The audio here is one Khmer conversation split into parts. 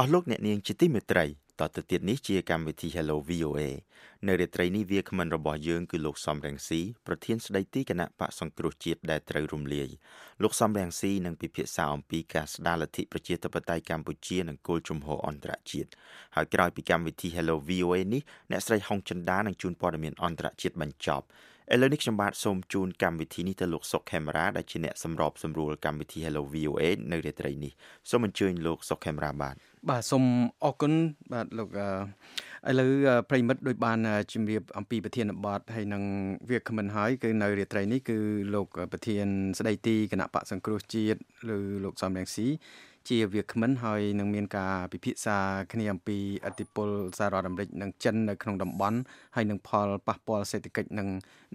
អស់លោកអ្នកនាងជាទីមេត្រីតទៅទៀតនេះជាកម្មវិធី Hello VOA នៅរាត្រីនេះវាគ្មិនរបស់យើងគឺលោកសំរងស៊ីប្រធានស្ដីទីគណៈបកសង្គ្រោះជាតិដែលត្រូវរំលាយលោកសំរងស៊ីនឹងពិភាក្សាអំពីការស្ដារលទ្ធិប្រជាធិបតេយ្យកម្ពុជានិងគោលជំហរអន្តរជាតិហើយក្រោយពីកម្មវិធី Hello VOA នេះអ្នកស្រីហុងចិន្តានឹងជូនព័ត៌មានអន្តរជាតិបញ្ចប់ឥឡូវនេះខ្ញុំបាទសូមជូនកម្មវិធីនេះទៅលោកសុកខេមរាដែលជាអ្នកសម្របសម្រួលកម្មវិធី Hello VOA នៅរាត្រីនេះសូមអញ្ជើញលោកសុកខេមរាបាទបាទសូមអរគុណបាទលោកឥឡូវប្រិមិត្តដូចបានជម្រាបអំពីប្រធានបទហើយនឹងវាគ្មិនហើយគឺនៅរាត្រីនេះគឺលោកប្រធានស្ដីទីគណៈបកសង្គ្រោះជាតិឬលោកសំរងស៊ីជាវាគ្មិនហើយនឹងមានការពិភាក្សាគ្នាអំពីអធិបុលសហរដ្ឋអាមេរិកនិងចិននៅក្នុងតំបន់ហើយនឹងផលប៉ះពាល់សេដ្ឋកិច្ចនិង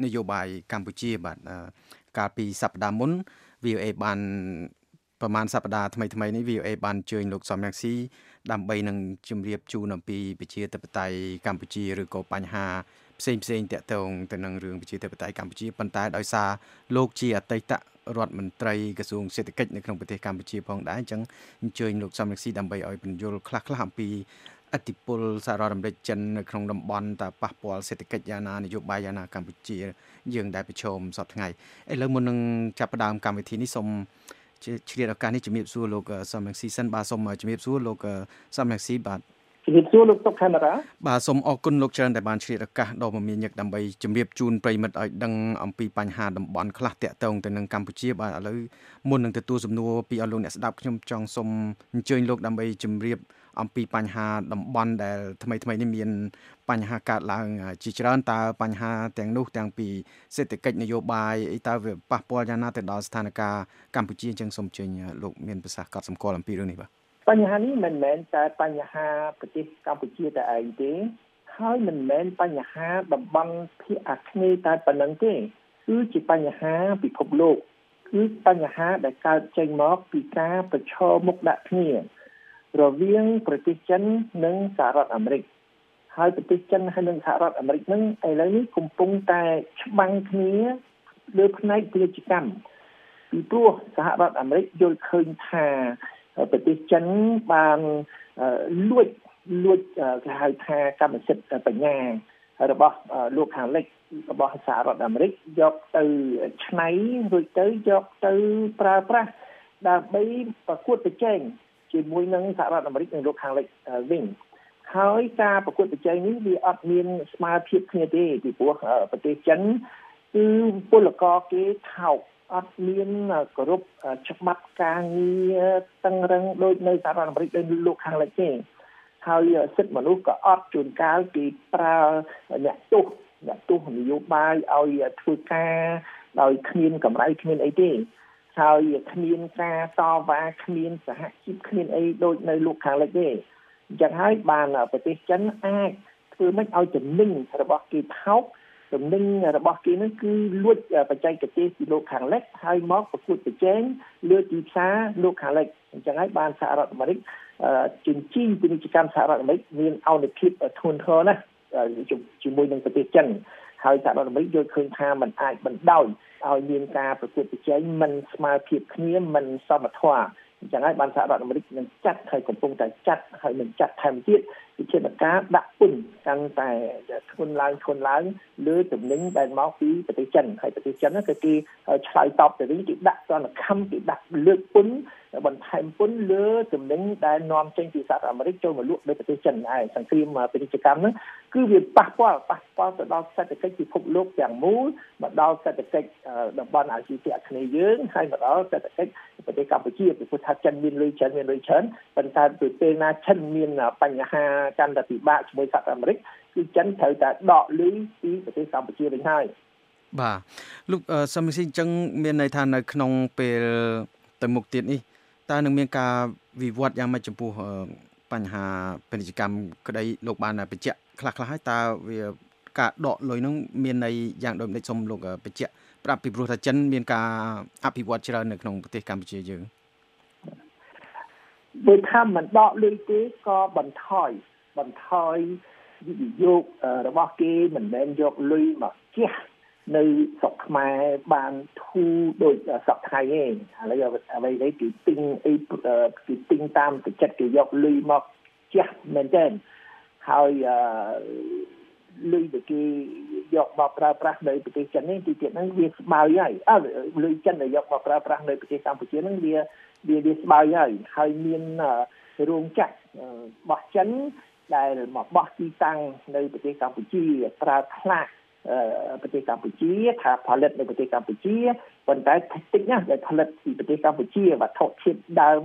នយោបាយកម្ពុជាបាទកាលពីសប្តាហ៍មុន VOA បានប្រហែលសប្តាហ៍ថ្មីថ្មីនេះ VOA បានជើញលោកសំរងស៊ី ដើម្បីនឹងជម្រាបជូនអំពីប្រជាធិបតេយ្យកម្ពុជាឬក៏បញ្ហាផ្សេងផ្សេងតាក់ទងទៅនឹងរឿងប្រជាធិបតេយ្យកម្ពុជាប៉ុន្តែដោយសារលោកជាអតីតរដ្ឋមន្ត្រីក្រសួងសេដ្ឋកិច្ចនៅក្នុងប្រទេសកម្ពុជាផងដែរអញ្ចឹងអញ្ជើញលោកសំរងស៊ីដើម្បីឲ្យបញ្យល់ខ្លះៗអំពីអតិពលសហរដ្ឋអាមេរិកចិននៅក្នុងតំបន់តើប៉ះពាល់សេដ្ឋកិច្ចយ៉ាងណានយោបាយយ៉ាងណាកម្ពុជាយើងដែលប្រឈមសពថ្ងៃឥឡូវមុននឹងចាប់ផ្ដើមកម្មវិធីនេះសូម ឆ្លៀតឱកាសនេះជំរាបសួរលោកសំរងស៊ីសិនបាទសូមជំរាបសួរលោកសំរងស៊ីបាទជំរាបសួរលោកសុកខេមរាបាទសូមអរគុណលោកច្រើនដែលបានឆ្លៀតឱកាសដ៏មមាញឹកដើម្បីជំរាបជូនប្រិមិត្តឲ្យដឹងអំពីបញ្ហាតំបន់ខ្លះតាក់ទងទៅនឹងកម្ពុជាបាទឥឡូវមុននឹងទទួលសំណួរពីអស់លោកអ្នកស្ដាប់ខ្ញុំចង់សូមអញ្ជើញលោកដើម្បីជម្រាប អំពីបញ្ហាតំបន់ដែលថ្មីថ្មីនេះមានបញ្ហាកើតឡើងជាច្រើនតើបញ្ហាទាំងនោះទាំងពីសេដ្ឋកិច្ចនយោបាយអីតើវាប៉ះពាល់យ៉ាងណាទៅដល់ស្ថានភាពកម្ពុជាអញ្ចឹងសូមជើញលោកមានប្រសាសន៍កត់សម្គាល់អំពីរឿងនេះបាទបញ្ហានេះមិនមែនតែបញ្ហាប្រទេសកម្ពុជាតែឯងទេហើយមិនមែនបញ្ហាតំបន់ភាគអាគ្នេយ៍តែប៉ុណ្ណឹងទេគឺជាបញ្ហាពិភពលោកគឺបញ្ហាដែលកើតចេញមកពីការប្រឈមមុខដាក់គ្នា រវាងប្រទេសចិននិងសហរដ្ឋអាមេរិកហើយប្រទេសចិនហើយនិងសហរដ្ឋអាមេរិកនឹងឥឡូវនេះកំពុងតែច្បាំងគ្នាលើផ្នែកពាណិជ្ជកម្មពីព្រោះសហរដ្ឋអាមេរិកយល់ឃើញថាប្រទេសចិនបានលួចលួចគេហៅថាកម្មសិទ្ធិបញ្ញារបស់លោកខាងលិចរបស់សហរដ្ឋអាមេរិកយកទៅឆ្នៃរួចទៅយកទៅប្រើប្រាស់ដើម្បីប្រកួតប្រជែង ជាមួយនឹងសហរដ្ឋអាមេរិកនិងលោកខាងលិចវិញហើយការប្រកួតប្រជែងនេះវាអត់មានស្មើភាពគ្នាទេពីព្រោះប្រទេសចិនគឺពលករគេថោកអត់មានគោរពច្បាប់ការងារតឹងរឹងដូចនៅសហរដ្ឋអាមេរិកដូចលោកខាងលិចទេហើយសិទ្ធិមនុស្សក៏អត់ជួនកាលគេប្រើអ្នកទោសអ្នកទោសនយោបាយឲ្យធ្វើការដោយគ្មានកម្រៃគ្មានអីទេ ហើយគ្មានការតវ៉ាគ្មានសហជីពគ្មានអីដូចនៅលោកខាងលិចទេអញ្ចឹងហើយបានប្រទេសចិនអាចធ្វើមិនឲ្យចំណេញរបស់គេថោកចំណេញរបស់គេនឹងគឺលួចបច្ចេកទេសពីលោកខាងលិចហើយមកប្រកួតប្រជែងលើទីផ្សារលោកខាងលិចអញ្ចឹងហើយបានសហរដ្ឋអាមេរិកជញ្ជីងពាណិជ្ជកម្មសហរដ្ឋអាមេរិកមានអនុភាពធ្ងន់ធ្ងរណាស់ជាមួយនឹងប្រទេសចិន ហើយសហរដ្ឋអាមេរិកយល់ឃើញថាมันអាចបណ្ដោយឲ្យមានការប្រកួតប្រជែងមិនស្មើភាពគ្នាមិនសមធម៌អញ្ចឹងហើយបានសហរដ្ឋអាមេរិកនឹងចាត់ហើយកំពុងតែចាត់ហើយនឹងចាត់ថែមទៀតវិធានការដាក់ពន្ធកាន់តែធ្ងន់ឡើងធ្ងន់ឡើងលើទំនិញដែលមកពីប្រទេសចិនហើយប្រទេសចិនគឺគេឆ្លើយតបទៅវិញគេដាក់ទណ្ឌកម្មគេដាក់លើកពន្ធបន្ថែមពន្ធលើទំនិញដែលនាំចេញពីសហរដ្ឋអាមេរិកចូលមកលក់នៅប្រទេសចិនហើយសង្គ្រាមពាណិជ្ជកម្មហ្នឹងគឺវាប៉ះពាល់ប៉ះពាល់ទៅដល់សេដ្ឋកិច្ចពិភពលោកទាំងមូលមកដល់សេដ្ឋកិច្ចតំបន់អាស៊ីអាគ្នេយ៍យើងហើយមកដល់សេដ្ឋកិច្ចប្រទេសកម្ពុជាពីព្រោះថាចិនមានលុយច្រើនមានលុយច្រើនប៉ុន្តែពីពេលណាចិនមានបញ្ហាកាន់តែពិបាកជាមួយសហរដ្ឋអាមេរិកគឺចិនត្រូវតែដកលុយពីប្រទេសកម្ពុជាវិញហើយបាទលោកសំស៊ីអញ្ចឹងមានន័យថានៅក្នុងពេលទៅមុខទៀតនេះតើនឹងមានការវិវត្តយ៉ាងម៉េចចំពោះបញ្ហាពាណិជ្ជកម្មក្តីលោកបានបញ្ជាក់ខ្លះខ្លះហើយតើវាការដកលុយនោះមានន័យយ៉ាងដូចម្ដេចសូមលោកបញ្ជាក់ប្រាប់ពីព្រោះថាចិនមានការអភិវឌ្ឍច្រើននៅក្នុងប្រទេសកម្ពុជាយើងបើថាមិនដកលុយទេក៏បន្ថយ បន្ថយវិនិយោគរបស់គេមិនមែនយកលុយមកជះនៅស្រុកខ្មែរបានធូរដូចសពថ្ងៃឯងឥឡូវអ្វីដែលគេទិញអីគេទិញតាមទឹកចិត្តគេយកលុយមកចាស់មែនទែនហើយលុយដែលគេយកមកប្រើប្រាស់នៅប្រទេសចិននេះទីទៀតហ្នឹងវាស្បើយហើយអើលុយចិនដែលយកមកប្រើប្រាស់នៅប្រទេសកម្ពុជាហ្នឹងវាវាវាស្បើយហើយហើយមានរោងចក្របោះចិន ដែលមកបោះទីតាំងនៅប្រទេសកម្ពុជាប្រើខ្លះប្រទេសកម្ពុជាថាផលិតនៅប្រទេសកម្ពុជាប៉ុន្តែតិចណាស់ដែលផលិតពីប្រទេសកម្ពុជាវត្ថុធាតុដើម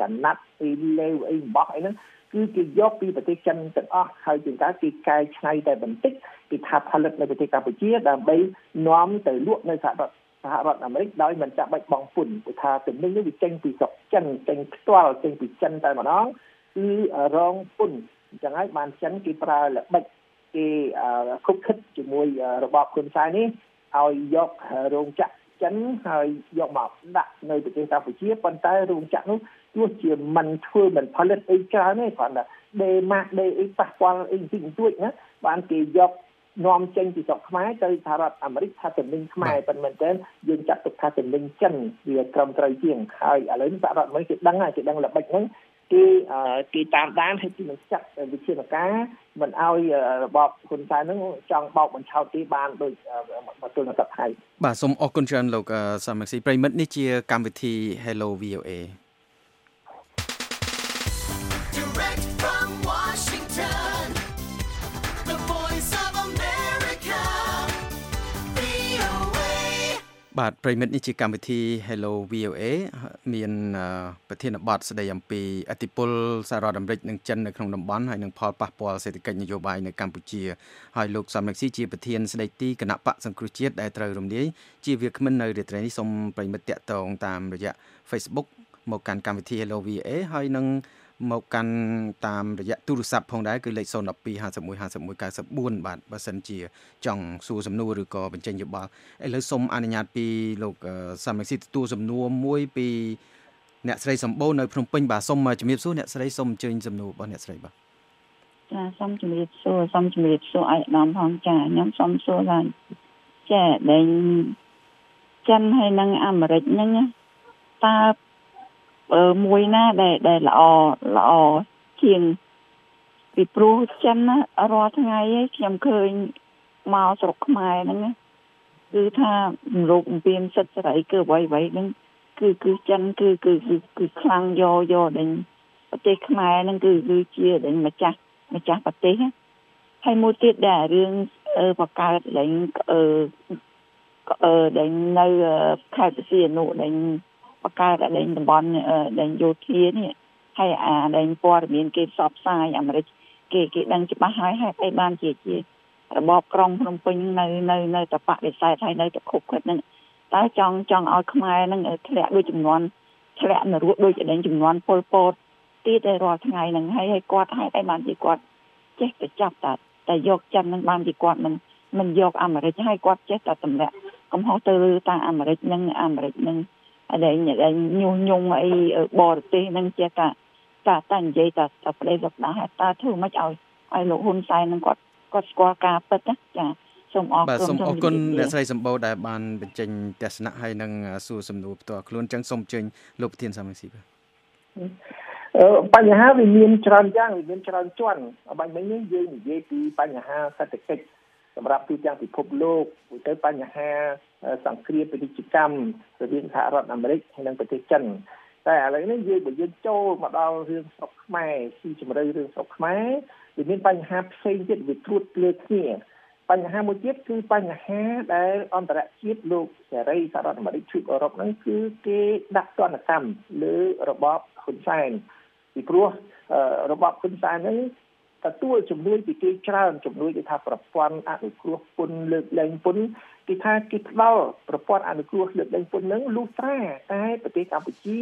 កណាត់អីលេវអីបោះអីហ្នឹងគឺគេយកពីប្រទេសចិនទាំងអស់ហើយជាងការគេកែច្នៃតែបន្តិចគេថាផលិតនៅប្រទេសកម្ពុជាដើម្បីនាំទៅលក់នៅសហរដ្ឋសហរដ្ឋអាមេរិកដោយមិនចាំបាច់បង់ពន្ធព្រោះថាទំនិញនេះវាចេញពីស្រុកចិនចេញផ្ទាល់ចេញពីចិនតែម្ដងគឺរងពន្ធ អញ្ចឹងហើយបានចិនគេប្រើល្បិចគេគុកខិតជាមួយរបបហ៊ុនសែននេះឲ្យយករោងចក្រចិនហើយយកមកដាក់នៅប្រទេសកម្ពុជាប៉ុន្តែរោងចក្រនោះទោះជាមិនធ្វើមិនផលិតអីច្រើនទេគ្រាន់តែដេម៉ាក់ដេអីប៉ះពាល់អីបន្តិចបន្តួចណាបានគេយកនាំចេញពីស្រុកខ្មែរទៅសហរដ្ឋអាមេរិកថាតំណែងខ្មែរប៉ុន្តែមែនតើយើងចាត់ទុកថាតំណែងចិនវាត្រឹមត្រូវជាងហើយឥឡូវសហរដ្ឋអាមេរិកគេដឹងហើយគេដឹងល្បិចហ្នឹង គេគេតាមដានហើយគេនឹងចាត់វិធានការមិនឲ្យរបបហ៊ុនសែនហ្នឹងចង់បោកបញ្ឆោតទីបានដោយមកទល់នឹងសប្តាហ៍បាទសូមអរគុណច្រើនលោកសាមគ្គីប្រិមិត្តនេះជាកម្មវិធី Hello VOA បាទប្រិមិត្តនេះជាកម្មវិធី Hello VOA មានប្រធានបទស្ដីអំពីអធិបុលសហរដ្ឋអាមេរិកនិងចិននៅក្នុងតំបន់ហើយនឹងផលប៉ះពាល់សេដ្ឋកិច្ចនយោបាយនៅកម្ពុជាហើយលោកសំរងស៊ីជាប្រធានស្ដីទីគណៈបកសង្គ្រោះជាតិដែលត្រូវរំលាយជាវាគ្មិននៅរាត្រីនេះសូមប្រិមិត្តតាក់ទងតាមរយៈ Facebook មកកាន់កម្មវិធី Hello VOA ហើយនឹង មកកាន់តាមរយៈទូរស័ព្ទផងដែរគឺលេខ012 51 51 94បាទបើសិនជាចង់សួរសំណួរឬក៏បញ្ចេញយោបល់ឥឡូវសូមអនុញ្ញាតពីលោកសាមិកស៊ីទទួលសំណួរមួយពីអ្នកស្រីសម្បូរនៅភ្នំពេញបាទសូមជំរាបសួរអ្នកស្រីសូមអញ្ជើញសំណួររបស់អ្នកស្រីបាទចាសូមជំរាបសួរសូមជំរាបសួរអាយដាមផងចាខ្ញុំសូមសួរឡើងចាដែលចិនហើយនិងអាមេរិកហ្នឹងតើ មួយណាដែលដែលល្អល្អជាងពីព្រោះចិនណារាល់ថ្ងៃឯងខ្ញុំឃើញមកស្រុកខ្មែរហ្នឹងគឺថារោគអំពីមសិទ្ធិសេរីគឺអ្វីអ្វីហ្នឹងគឺគឺចិនគឺគឺគឺខ្លាំងយកយកដល់ប្រទេសខ្មែរហ្នឹងគឺគឺជាដល់ម្ចាស់ម្ចាស់ប្រទេសហើយមួយទៀតដែររឿងបកកើតឡើងអឺអឺដែលនៅខេត្តសៀនុដែល បង្កើតដែងតំបន់ដែងយោធានេះហើយអាដែងព័ត៌មានគេផ្សព្វផ្សាយអាមេរិកគេគេដឹងច្បាស់ហើយហេតុអីបានជាជារបបក្រុងភ្នំពេញនៅនៅនៅតបដិសេធហើយនៅតខុបគាត់នឹងតើចង់ចង់ឲ្យខ្មែរនឹងធ្លាក់ដូចចំនួនធ្លាក់នរោដូចដែងចំនួនពលពតទៀតតែរាល់ថ្ងៃហ្នឹងហើយឲ្យគាត់ហេតុអីបានជាគាត់ចេះតែចាប់តែតែយកចិននឹងបានជាគាត់មិនមិនយកអាមេរិកហើយគាត់ចេះតែតម្លាក់កំហុសទៅតាអាមេរិកនឹងអាមេរិកនឹង ដែលញុះញង់អីបរទេសហ្នឹងជាតាតាតានិយាយតាតាប្តីលោកដាស់តាធ្វើមិនឲ្យឲ្យលោកហ៊ុនសែននឹងគាត់គាត់ស្គាល់ការពិតណាចាសូមអរគុណបាទសូមអរគុណអ្នកស្រីសម្បូរដែលបានបញ្ចេញទស្សនៈហើយនឹងសួរសំណួរផ្ទាល់ខ្លួនចឹងសូមអញ្ជើញលោកប្រធានសមាជិកបាទបញ្ហាវាមានច្រើនយ៉ាងវាមានច្រើនជាន់បាញ់មិញយើងនិយាយពីបញ្ហាសេដ្ឋកិច្ច សម្រាប់ទូទាំងពិភពលោកទៅបញ្ហាសង្គ្រាមពាណិជ្ជកម្មរវាងសហរដ្ឋអាមេរិកហើយនិងប្រទេសចិនតែឥឡូវនេះយើងបើយើងចូលមកដល់រឿងស្រុកខ្មែរស៊ីជម្រៅរឿងស្រុកខ្មែរវាមានបញ្ហាផ្សេងទៀតវាត្រួតលើគ្នាបញ្ហាមួយទៀតគឺបញ្ហាដែលអន្តរជាតិលោកសេរីសហរដ្ឋអាមេរិកជួយអឺរ៉ុបហ្នឹងគឺគេដាក់ទណ្ឌកម្មលើរបបហ៊ុនសែនពីព្រោះរបបហ៊ុនសែនហ្នឹង ទទួលជំនួយពីគេច្រើនជំនួយគេថាប្រព័ន្ធអនុគ្រោះពន្ធលើកលែងពន្ធគេថាគេផ្ដល់ប្រព័ន្ធអនុគ្រោះលើកលែងពន្ធនឹងលុះត្រាតែប្រទេសកម្ពុជា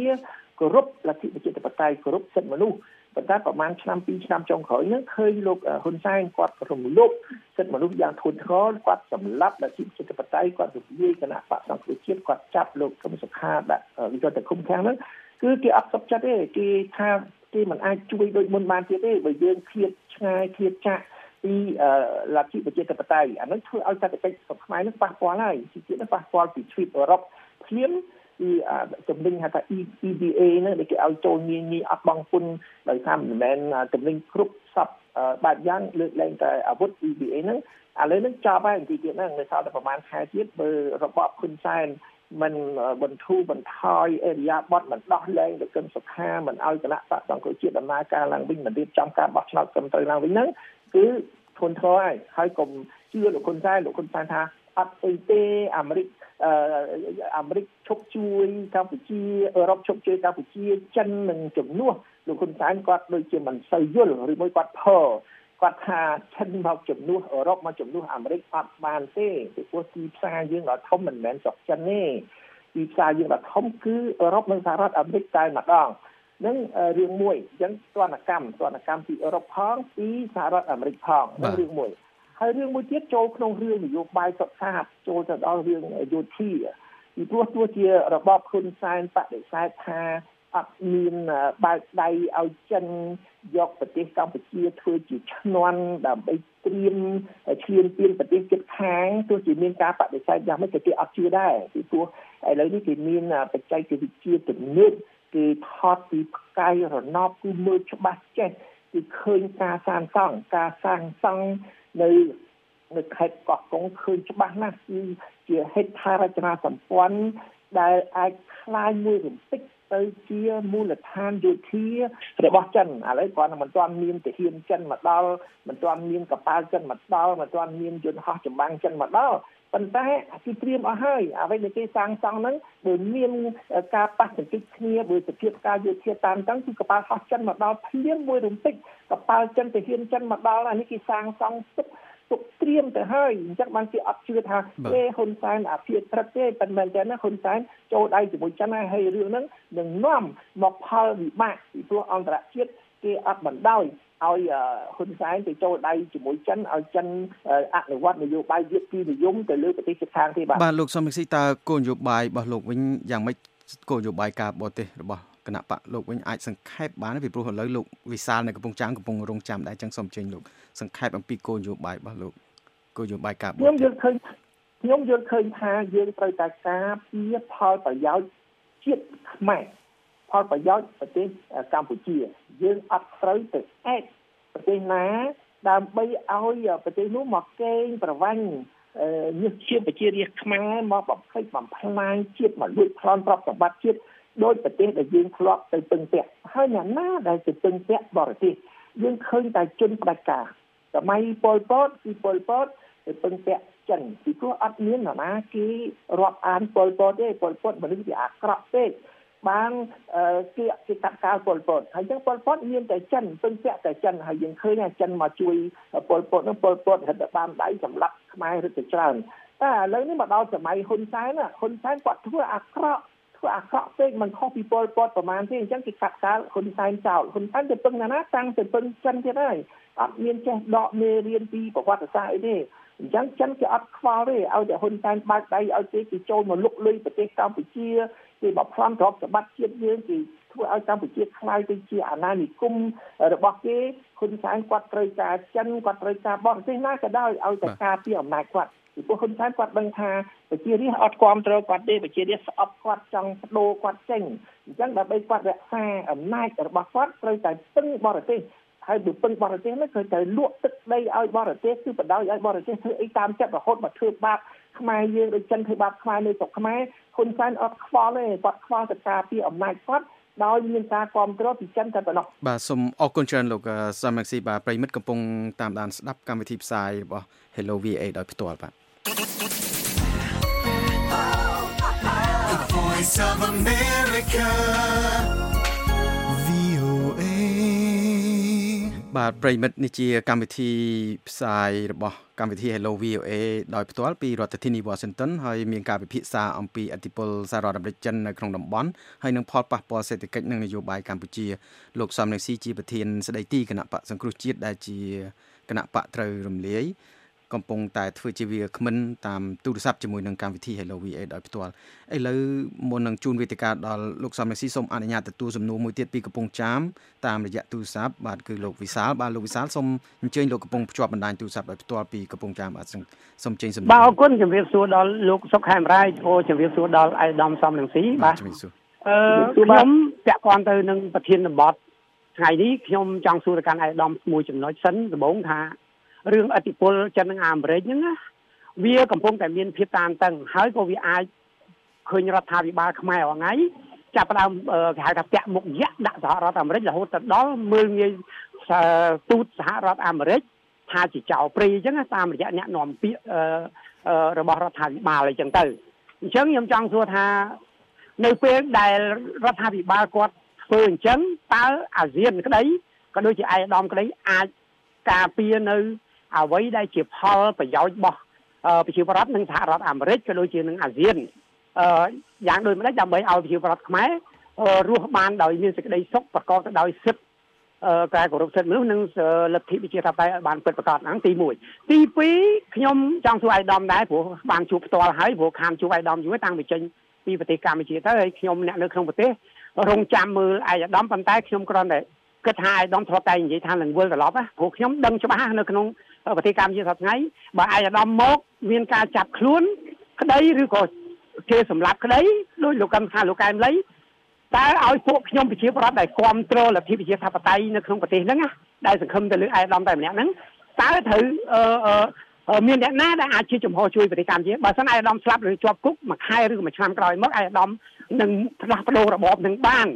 គោរពលទ្ធិប្រជាធិបតេយ្យគោរពសិទ្ធិមនុស្សប៉ុន្តែប្រហែលឆ្នាំ2ឆ្នាំចុងក្រោយនេះឃើញលោកហ៊ុនសែនគាត់រំលោភសិទ្ធិមនុស្សយ៉ាងធ្ងន់ធ្ងរគាត់សម្លាប់លទ្ធិប្រជាធិបតេយ្យគាត់រំលាយគណៈបកសង្គ្រោះជាតិគាត់ចាប់លោកកឹមសុខាដាក់វិទ្យាឃុំឃាំងហ្នឹងគឺគេអត់សុខចិត្តទេគេថា គេមិនអាចជួយដូចមុនបានទៀតទេបើយើងឃ្លាតឆ្ងាយឃ្លាតចាក់ពីលទ្ធិប្រជាធិបតេយ្យអានឹងធ្វើឲ្យសេដ្ឋកិច្ចរបស់ខ្មែរនឹងប៉ះពាល់ហើយជាទៀតប៉ះពាល់ពីទ្វីបអឺរ៉ុបភ្លាមពីតំណែងហៅថា EBA ហ្នឹងដែលគេឲ្យចូលងាយងាយអត់បង់ពន្ធដោយសារមិនមែនតំណែងគ្រប់សពបែបយ៉ាងលើកលែងតែអាវុធ EBA ហ្នឹងឥឡូវហ្នឹងចប់ហើយទីទៀតហ្នឹងនៅសល់តែប្រហែលខែទៀតបើរបបហ៊ុនសែន មិនបន្ធូរបន្ថយអេរិយាប័តមិនដោះលែងទៅគឹមសុខាមិនឲ្យគណៈបកសង្គ្រោះជាតិដំណើរការឡើងវិញមិនរៀបចំការបោះឆ្នោតគឹមត្រូវឡើងវិញហ្នឹងគឺធនធ្ងរហើយហើយកុំជឿលោកហ៊ុនសែនលោកហ៊ុនសែនថាអត់អីទេអាមេរិកអឺអាមេរិកឈប់ជួយកម្ពុជាអឺរ៉ុបឈប់ជួយកម្ពុជាចិននឹងជំនួសលោកហ៊ុនសែនគាត់ដូចជាមិនសូវយល់ឬមួយគាត់ផ គាត់ថាចិនមកជំនួសអឺរ៉ុបមកជំនួសអាមេរិកអត់បានទេពីព្រោះទីផ្សារយើងដ៏ធំមិនមែនស្រុកចិនទេទីផ្សារយើងដ៏ធំគឺអឺរ៉ុបនិងសហរដ្ឋអាមេរិកតែម្ដងនឹងរឿងមួយអញ្ចឹងទណ្ឌកម្មទណ្ឌកម្មពីអឺរ៉ុបផងពីសហរដ្ឋអាមេរិកផងនឹងរឿងមួយហើយរឿងមួយទៀតចូលក្នុងរឿងនយោបាយសុខសាស្ត្រចូលទៅដល់រឿងយោធាពីព្រោះទោះជារបបហ៊ុនសែនបដិសេធថា អត់មានបើកដៃឲ្យចិនយកប្រទេសកម្ពុជាធ្វើជាឈ្នន់ដើម្បីត្រៀមឈ្លានពានប្រទេសជិតខាងទោះជាមានការបដិសេធយ៉ាងម៉េចក៏គេអត់ជឿដែរពីព្រោះឥឡូវនេះគេមានបច្ចេកវិទ្យាទំនើបគេថតពីផ្កាយរណបគឺមើលច្បាស់ចេះគឺឃើញការសាងសង់ការសាងសង់នៅនៅខេត្តកោះកុងឃើញច្បាស់ណាស់គឺជាហេដ្ឋារចនាសម្ព័ន្ធដែលអាចคล้ายមួយរំពេច ទៅជាមូលដ្ឋានយោធារបស់ចិនឥឡូវគាត់មិនទាន់មានទាហានចិនមកដល់មិនទាន់មានកប៉ាល់ចិនមកដល់មិនទាន់មានយន្តហោះចម្បាំងចិនមកដល់ប៉ុន្តែគឺត្រៀមអស់ហើយអ្វីដែលគេសាងសង់ហ្នឹងបើមានការប៉ះទង្គិចគ្នាបើសភាពការយោធាតាមចឹងគឺកប៉ាល់ហោះចិនមកដល់ភ្លាមមួយរំពេចកប៉ាល់ចិនទាហានចិនមកដល់អានេះគេសាងសង់ទុក ទុកត្រៀមទៅហើយអញ្ចឹងបានគេអត់ជឿថាទេហ៊ុនសែនអាភិបត្រឹកទេប៉ុន្តែចឹងណាហ៊ុនសែនចូលដៃជាមួយចិនហើយរឿងហ្នឹងនឹងនាំមកផលវិបាកពីព្រោះអន្តរជាតិគេអត់បណ្ដោយឲ្យហ៊ុនសែនទៅចូលដៃជាមួយចិនឲ្យចិនអនុវត្តនយោបាយវិទ្យានិយមទៅលើប្រទេសជិតខាងទេបាទបាទលោកសំមិកស៊ីតើគោលនយោបាយរបស់លោកវិញយ៉ាងម៉េចគោលនយោបាយការបរទេសរបស់ គណៈបកលោកវិញអាចសង្ខេបបានពីព្រោះឥឡូវលោកវិសាលនៅកំពង់ចាមកំពុងរងចាំដែរចឹងសូមជើញលោកសង្ខេបអំពីគោលនយោបាយរបស់លោកគោលនយោបាយការបរទេសខ្ញុំយល់ឃើញខ្ញុំយល់ឃើញថាយើងត្រូវតែការពារផលប្រយោជន៍ជាតិខ្មែរផលប្រយោជន៍ប្រទេសកម្ពុជា យើងអត់ត្រូវទៅអែកប្រទេសណាដើម្បីឲ្យប្រទេសនោះមកកេងប្រវ័ញ្ចញើសជាប្រជារាស្ត្រខ្មែរមកបំផ្លិចបំផ្លាញជាតិមកលួចប្លន់ទ្រព្យសម្បត្តិជាតិ ដោយប្រទេសដែលយើងធ្លាប់ទៅពឹងពាក់ហើយអ្នកណាដែលទៅពឹងពាក់បរទេសយើងឃើញតែជនផ្ដាច់ការសម័យប៉ុលពតគឺប៉ុលពតទៅពឹងពាក់ចិនពីព្រោះអត់មាននរណាគេរាប់អានប៉ុលពតទេប៉ុលពតមនុស្សវាអាក្រក់ពេកបានគេគេកាត់កាលពលពតហើយអញ្ចឹងពលពតមានតែចិនពឹងពាក់តែចិនហើយយើងឃើញថាចិនមកជួយពលពតនោះពលពតរឹតបានដៃសម្លាប់ខ្មែររឹតទៅច្រើនតែឥឡូវនេះមកដល់សម័យហ៊ុនសែនហ៊ុនសែនគាត់ធ្វើអាក្រក់ ធ្វើអាក្រក់ពេកមិនខុសពីពលពតប្រហែលទេអញ្ចឹងគេកាត់កាលហ៊ុនសែនចោលហ៊ុនសែនទៅពឹងណាណាតាំងទៅពឹងចិនទៀតហើយអត់មានចេះដកមេរៀនពីប្រវត្តិសាស្ត្រអីទេអញ្ចឹងចិនគេអត់ខ្វល់ទេឲ្យតែហ៊ុនសែនបើកដៃឲ្យគេគេចូលមកលុកលុយប្រទេសកម្ពុជាគេមកផ្លន់ទ្រព្យសម្បត្តិជាតិយើងគេធ្វើឲ្យកម្ពុជាខ្លាយទៅជាអាណានិគមរបស់គេហ៊ុនសែនគាត់ត្រូវការចិនគាត់ត្រូវការបរទេសណាក៏ដោយឲ្យតែការពារអំណាចគាត់ ពីព្រោះហ៊ុនសែនគាត់ដឹងថាប្រជារាស្ត្រអត់គ្រប់គ្រងគាត់ទេប្រជារាស្ត្រស្អប់គាត់ចង់បដូរគាត់ចេញអញ្ចឹងដើម្បីគាត់រក្សាអំណាចរបស់គាត់ត្រូវតែពឹងបរទេសហើយបើពឹងបរទេសនោះគឺត្រូវលក់ទឹកដីឲ្យបរទេសគឺបដ ாய் ឲ្យបរទេសធ្វើអីតាមចិត្តរហូតមកធ្វើបាបខ្មែរយើងដូចចិនធ្វើបាបខ្មែរនៅស្រុកខ្មែរហ៊ុនសែនអត់ខ្វល់ទេគាត់ខ្វល់ទៅការពីអំណាចគាត់ដោយមានការគ្រប់គ្រងពីចិនតែប៉ុណ្ណោះបាទសូមអរគុណច្រើនលោកសាមស៊ីបាទប្រិមិត្តកំពុងតាមដានស្ដាប់កម្មវិធីផ្សាយរបស់ Hello VA ដោយផ្ទាល់បាទ Voice of America បាទប្រិមិត្តនេះជាកម្មវិធីផ្សាយរបស់កម្មវិធី Hello VOA ដោយផ្ទាល់ពីរដ្ឋធានី Washington ហើយមានការពិភាក្សាអំពីអធិបុលសាររដ្ឋអាមេរិកចិននៅក្នុងតំបន់ហើយនឹងផលប៉ះពាល់សេដ្ឋកិច្ចនិងនយោបាយកម្ពុជាលោកសំនេស៊ីជាប្រធានស្ដីទីគណៈបកសង្គ្រោះជាតិដែលជាគណៈបកត្រូវរំលាយ កំពុងតែធ្វើជាវាគ្មិនតាមទូរស័ព្ទជាមួយនឹងកម្មវិធី Hello VA ដោយផ្ទាល់ឥឡូវមុននឹងជូនវេទិកាដល់លោកសំរងស៊ីសូមអនុញ្ញាតទទួលសំណួរមួយទៀតពីកំពង់ចាមតាមរយៈទូរស័ព្ទបាទគឺលោកវិសាលបាទលោកវិសាលសូមអញ្ជើញលោកកំពុងភ្ជាប់បណ្ដាញទូរស័ព្ទដោយផ្ទាល់ពីកំពង់ចាមបាទសូមចេញសំណួរបាទអរគុណជំរាបសួរដល់លោកសុកខេមរាយអូជំរាបសួរដល់អៃដាមសំរងស៊ីបាទជំរាបសួរអឺខ្ញុំពាក់ព័ន្ធទៅនឹងប្រធានបទថ្ងៃនេះខ្ញុំចង់សួរទៅកាន់អៃដាមមួយចំណុចសិនដំបូងថា រឿងអធិបុលចិននិងអាមេរិកហ្នឹងណាវាកំពុងតែមានភាពតានតឹងហើយក៏វាអាចឃើញរដ្ឋាភិបាលខ្មែរអងៃចាប់ផ្ដើមគេហៅថាពាក់មុខយៈដាក់សហរដ្ឋអាមេរិករហូតទៅដល់មើលងាយទូតសហរដ្ឋអាមេរិកថាជាចៅព្រីអញ្ចឹងតាមរយៈអ្នកនាំពាក្យរបស់រដ្ឋាភិបាលអញ្ចឹងទៅអញ្ចឹងខ្ញុំចង់សួរថានៅពេលដែលរដ្ឋាភិបាលគាត់ធ្វើអញ្ចឹងតើអាស៊ានក្តីក៏ដូចជាឯកឧត្តមក្តីអាចការពារនៅ អ្វីដែលជាផលប្រយោជន៍របស់ប្រជាពលរដ្ឋនិងសហរដ្ឋអាមេរិកក៏ដូចជានឹងអាស៊ានអឺយ៉ាងដូចម្ដេចដើម្បីឲ្យប្រជាពលរដ្ឋខ្មែររស់បានដោយមានសេចក្តីសុខប្រកបទៅដោយសិទ្ធិការគោរពសិទ្ធិមនុស្សនិងលទ្ធិប្រជាធិបតេយ្យឲ្យបានពិតប្រាកដហ្នឹងទី1ទី2ខ្ញុំចង់សួរអាយដាមដែរព្រោះបានជួបផ្ទាល់ហើយព្រោះខានជួបអាយដាមយូរតាំងពីចេញពីប្រទេសកម្ពុជាទៅហើយខ្ញុំអ្នកនៅក្នុងប្រទេសរងចាំមើលអាយដាមប៉ុន្តែខ្ញុំគ្រាន់តែគិតថាអាយដាមធ្លាប់តែនិយាយថានឹងវិលត្រឡប់ព្រោះខ្ញុំដឹងច្បាស់នៅក្នុង ប្រទេសកម្ពុជាសប្តាហ៍ថ្ងៃបើអាយដាមមកមានការចាប់ខ្លួនក្តីឬក៏គេសម្លាប់ក្តីដោយលោកកម្មថាលោកកែមលីតើឲ្យពួកខ្ញុំប្រជាប្រដ្ឋដែលគ្រប់គ្រងលទ្ធិប្រជាធិបតេយ្យនៅក្នុងប្រទេសហ្នឹងណាដែលសង្ឃឹមទៅលើអាយដាមតែម្នាក់ហ្នឹងតើត្រូវអឺមានអ្នកណាដែលអាចជាចំហជួយប្រទេសកម្ពុជាបើសិនអាយដាមស្លាប់ឬជាប់គុកមួយខែឬមួយឆ្នាំក្រោយមកអាយដាមនឹងផ្លាស់ប្ដូររបបនឹងបាន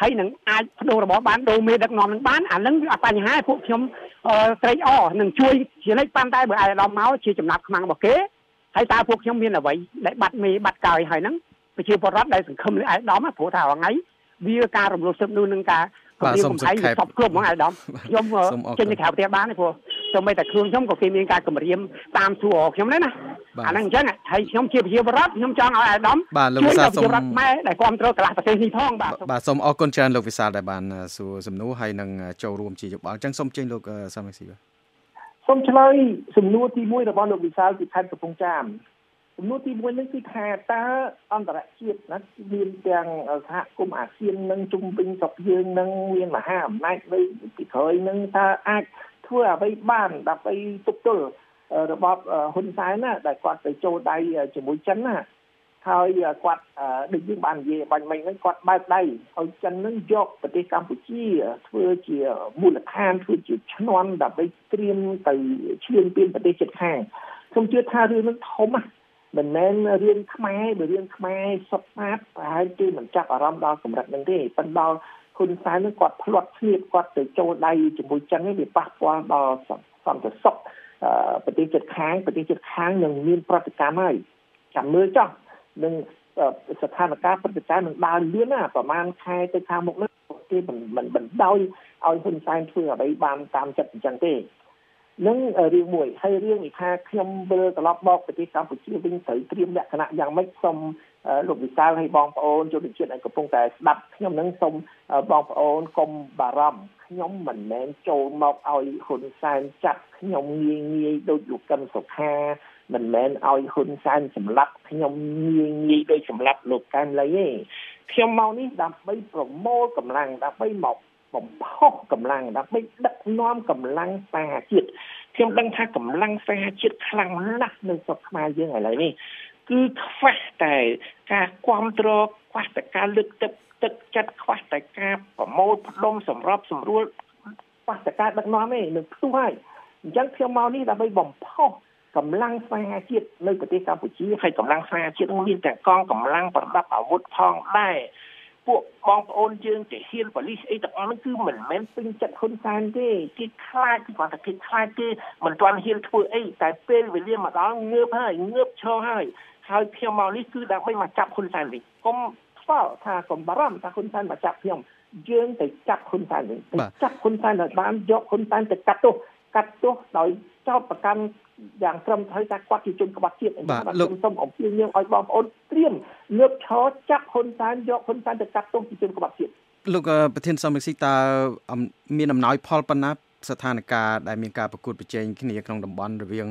ហើយនឹងអាចបដូររបបបានដូរមេដឹកនាំនឹងបានអានឹងវាអត់បញ្ហាពួកខ្ញុំត្រេកអរនឹងជួយជានិច្ចប៉ុន្តែបើអាយដាមមកជាចំណាប់ខ្មាំងរបស់គេហើយតើពួកខ្ញុំមានអ្វីដែលបាត់មេបាត់កាយហើយហ្នឹងប្រជាពលរដ្ឋដែលសង្ឃឹមលើអាយដាមព្រោះថាថ្ងៃវាការរំលោភសិទ្ធិមនុស្សនឹងការគម្រាមកំហែងសពគ្រប់ហ្មងអាយដាមខ្ញុំចេញទៅក្រៅប្រទេសបានទេព្រោះ សូម្បីតែខ្លួនខ្ញុំក៏គេមានការគម្រាមតាមសួរខ្ញុំដែរណាអាហ្នឹងអញ្ចឹងហើយខ្ញុំជាប្រជាពលរដ្ឋខ្ញុំចង់ឲ្យអាយដាមបាទលោកវិសាលសូមរដ្ឋខ្មែរដែលគ្រប់គ្រងកន្លះប្រទេសនេះផងបាទបាទសូមអរគុណច្រើនលោកវិសាលដែលបានសួរសំណួរហើយនឹងចូលរួមជាយោបល់អញ្ចឹងសូមចេញលោកសាមិស៊ីបាទសូមឆ្លើយសំណួរទី1របស់លោកវិសាលពីខេត្តកំពង់ចាមសំណួរទី1នេះគឺថាតើអន្តរជាតិណាមានទាំងសហគមន៍អាស៊ាននិងជុំវិញស្រុកយើងនឹងមានមហាអំណាចនៅពីក្រោយនឹងតើអាច ធ្វើអ្វីបានដើម្បីទប់ទល់របបហ៊ុនសែនណាដែលគាត់ទៅចូលដៃជាមួយចិនណាហើយគាត់ដូចយើងបាននិយាយបាញ់មិញហ្នឹងគាត់បើកដៃឲ្យចិនហ្នឹងយកប្រទេសកម្ពុជាធ្វើជាមូលដ្ឋានធ្វើជាឈ្នន់ដើម្បីត្រៀមទៅឈ្លានពានប្រទេសជិតខាងខ្ញុំជឿថារឿងហ្នឹងធំណាមិនមែនរឿងខ្មែរបើរឿងខ្មែរសុទ្ធសាធប្រហែលជាមិនចាប់អារម្មណ៍ដល់កម្រិតហ្នឹងទេប៉ុន្តែដល់ ហ៊ុនសែននឹងគាត់ផ្្លាត់ស្ងៀមគាត់ទៅចូលដៃជាមួយចិននេះវាប៉ះពាល់ដល់សន្តិសុខប្រទេសជិតខាងប្រទេសជិតខាងនឹងមានប្រតិកម្មហើយចាំមើលចោះនឹងស្ថានភាពប្រតិកម្មនឹងដើរលឿនណាប្រហែលខែទៅខាងមុខនេះគេមិនមិនបណ្ដោយឲ្យហ៊ុនសែនធ្វើអ្វីបានតាមចិត្តអញ្ចឹងទេ នឹងរឿងមួយហើយរឿងនេះថាខ្ញុំវិលត្រឡប់មកប្រទេសកម្ពុជាវិញត្រូវត្រៀមលក្ខណៈយ៉ាងម៉េចសូមលោកវិសាលហើយបងប្អូនជនជាតិដែលកំពុងតែស្ដាប់ខ្ញុំនឹងសូមបងប្អូនកុំបារម្ភខ្ញុំមិនមែនចូលមកឲ្យហ៊ុនសែនចាប់ខ្ញុំងាយងាយដូចលោកកឹមសុខាមិនមែនឲ្យហ៊ុនសែនសម្លាប់ខ្ញុំងាយងាយដូចសម្លាប់លោកកែមលីទេខ្ញុំមកនេះដើម្បីប្រមូលកម្លាំងដើម្បីមក បំផុសកម្លាំងដើម្បីដឹកនាំកម្លាំងសហជាតិខ្ញុំដឹងថាកម្លាំងសហជាតិខ្លាំងណាស់នៅស្រុកខ្មែរយើងឥឡូវនេះគឺខ្វះតែការគ្រប់គ្រងខ្វះតែការលើកទឹកទឹកចិត្តខ្វះតែការប្រមូលផ្ដុំសម្របសម្រួលខ្វះតែការដឹកនាំទេនឹងផ្ទុះហើយអញ្ចឹងខ្ញុំមកនេះដើម្បីបំផុសកម្លាំងសហជាតិនៅប្រទេសកម្ពុជាហើយកម្លាំងសហជាតិនឹងមានទាំងកងកម្លាំងប្រដាប់អាវុធផងដែរ ពួកបងប្អូនយើងជាហ៊ានប៉ូលីសអីទាំងអស់ហ្នឹងគឺមិនមែនពេញចិត្តហ៊ុនសែនទេគេខ្លាចគាត់តែគេខ្លាចទេមិនទាន់ហ៊ានធ្វើអីតែពេលវេលាមកដល់ងើបហើយងើបឈរហើយហើយខ្ញុំមកនេះគឺដើម្បីមកចាប់ហ៊ុនសែនវិញកុំខ្វល់ថាកុំបារម្ភថាហ៊ុនសែនមកចាប់ខ្ញុំយើងទៅចាប់ហ៊ុនសែនវិញចាប់ហ៊ុនសែនឲ្យបានយកហ៊ុនសែនទៅកាត់ទោសកាត់ទោសដោយចោតប្រកាន់ យ៉ាងត្រឹមត្រូវថាគាត់ជាជនក្បត់ជាតិអញ្ចឹងបាទខ្ញុំសូមអំពាវនាវឲ្យបងប្អូនត្រៀមងើបឈរចាប់ហ៊ុនសែនយកហ៊ុនសែនទៅកាត់ទោសជាជនក្បត់ជាតិលោកប្រធានសមាជិកតើមានអំណោយផលប៉ុណ្ណាស្ថានភាពដែលមានការប្រកួតប្រជែងគ្នាក្នុងតំបន់រវាង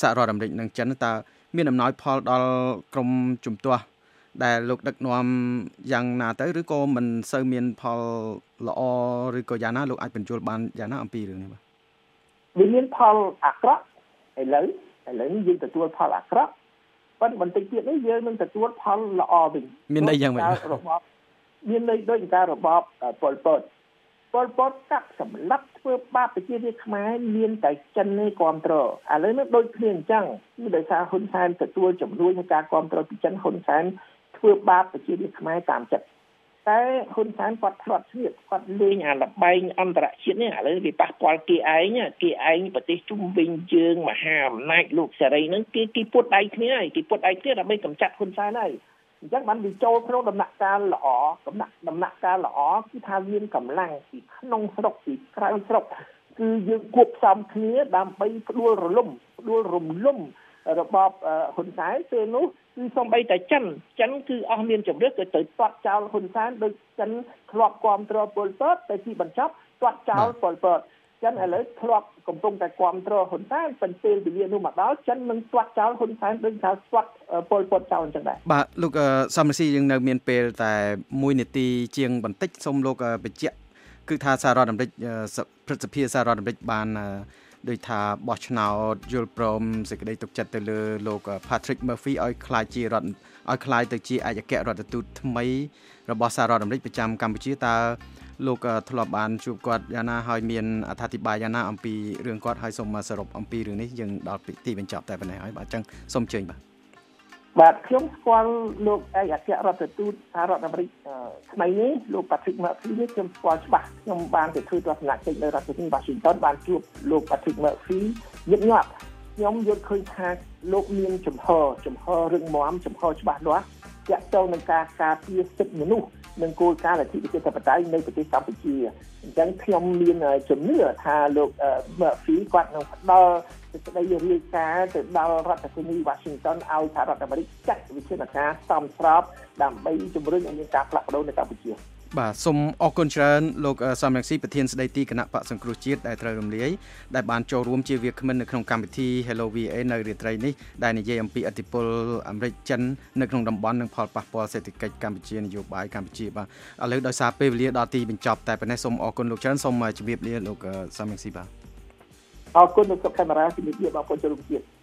សហរដ្ឋអាមេរិកនិងចិនតើមានអំណោយផលដល់ក្រមជំទាស់ដែលលោកដឹកនាំយ៉ាងណាទៅឬក៏មិនសូវមានផលល្អឬក៏យ៉ាងណាលោកអាចបញ្យល់បានយ៉ាងណាអំពីរឿងនេះបាទវាមានផលអាក្រក់ ឥឡូវឥឡូវនេះយើងទទួលផលអាក្រក់ប៉ុន្តែបន្តិចទៀតនេះយើងនឹងទទួលផលល្អវិញមានន័យយ៉ាងម៉េចរបបមានន័យដូចការរបបប៉ុលពតប៉ុលពតកាប់សម្លាប់ធ្វើបាបប្រជារាស្ត្រខ្មែរមានតែចិននេះគ្រប់គ្រងឥឡូវនេះដូចគ្នាអញ្ចឹងគឺដោយសារហ៊ុនសែនទទួលជំនួយនៃការគ្រប់គ្រងពីចិនហ៊ុនសែនធ្វើបាបប្រជារាស្ត្រខ្មែរតាមចិត្ត តែហ៊ុនសែនគាត់ធ្លាប់ជ្រាបគាត់លេងអាលបែងអន្តរជាតិនេះឥឡូវវាប៉ះពាល់គេឯងគេឯងប្រទេសជុំវិញយើងមហាអំណាចលោកសេរីហ្នឹងគេគេពុតដៃគ្នាហើយគេពុតដៃគ្នាដើម្បីកម្ចាត់ហ៊ុនសែនហើយអញ្ចឹងបានវាចូលក្នុងដំណាក់កាលល្អដំណាក់ដំណាក់កាលល្អគឺថាមានកម្លាំងពីក្នុងស្រុកពីក្រៅស្រុកគឺយើងគួបផ្សំគ្នាដើម្បីផ្ដួលរលំផ្ដួលរំលំ របបហ៊ុនសែនពេលនោះគឺសំបីតែចិនចិនគឺអស់មានជំរឿគឺទៅទាត់ចោលហ៊ុនសែនដោយចិនធ្លាប់គ្រប់គ្រងពលពតតែទីបញ្ចប់ទាត់ចោលពលពតចិនឥឡូវធ្លាប់កំពុងតែគ្រប់គ្រងហ៊ុនសែនប៉ុន្តែពេលវេលានោះមកដល់ចិននឹងទាត់ចោលហ៊ុនសែនដូចថាទាត់ពលពតចោលអញ្ចឹងដែរបាទលោកសំរស៊ីយើងនៅមានពេលតែ1នាទីជាងបន្តិចសូមលោកបញ្ជាក់គឺថាសហរដ្ឋអាមេរិកព្រឹទ្ធសភាសហរដ្ឋអាមេរិកបាន ដោយថាបោះឆ្នោតយល់ព្រមសេចក្តីទុកចិត្តទៅលើលោក Patrick Murphy ឲ្យក្លាយជារដ្ឋឲ្យក្លាយទៅជាឯកអគ្គរដ្ឋទូតថ្មី របស់សហរដ្ឋអាមេរិកប្រចាំកម្ពុជាតើលោកធ្លាប់បានជួបគាត់យ៉ាងណាហើយមានអត្ថាធិប្បាយយ៉ាងណាអំពីរឿងគាត់ហើយសូមសរុបអំពីរឿងនេះយើងដល់ទីបញ្ចប់តែប៉ុណ្ណេះហើយបាទអញ្ចឹងសូមអញ្ជើញបាទ បាទខ្ញុំស្គាល់លោកឯកអគ្គរដ្ឋទូតសហរដ្ឋអាមេរិកថ្មីនេះលោក Patrick Murphy នេះខ្ញុំស្គាល់ច្បាស់ខ្ញុំបានទៅធ្វើទស្សនកិច្ចនៅរដ្ឋធានី Washington បានជួបលោក Patrick Murphy ញឹកញាប់ខ្ញុំយល់ឃើញថាលោកមានចំហចំហរឹងមាំចំហច្បាស់លាស់ ទាក់ទងនឹងការការពារសិទ្ធិមនុស្សនិងគោលការណ៍លទ្ធិប្រជាធិបតេយ្យនៅប្រទេសកម្ពុជាអញ្ចឹងខ្ញុំមានជំនឿថាលោក Murphy គាត់នឹងផ្ដល់សេចក្តីរាយការណ៍ទៅដល់រដ្ឋធានី Washington ឲ្យសហរដ្ឋអាមេរិកចាត់វិធានការសមស្របដើម្បីជំរុញឲ្យមានការផ្លាស់ប្ដូរនៅកម្ពុជា បាទសូមអរគុណច្រើនលោកសំរងស៊ីប្រធានស្ដីទីគណៈបកសង្គ្រោះជាតិដែលត្រូវរំលាយដែលបានចូលរួមជាវាគ្មិននៅក្នុងកម្មវិធី Hello VA នៅរាត្រីនេះដែលនិយាយអំពីអធិបុលអាមេរិកចិននៅក្នុងតំបន់និងផលប៉ះពាល់សេដ្ឋកិច្ចកម្ពុជានយោបាយកម្ពុជាបាទឥឡូវដោយសារពេលវេលាដល់ទីបញ្ចប់តែប៉ុណ្ណេះសូមអរគុណលោកច្រើនសូមជម្រាបលាលោកសំរងស៊ីបាទអរគុណលោកសុខេមរាជំរាបលាបងប្អូនចូលរួមជាតិ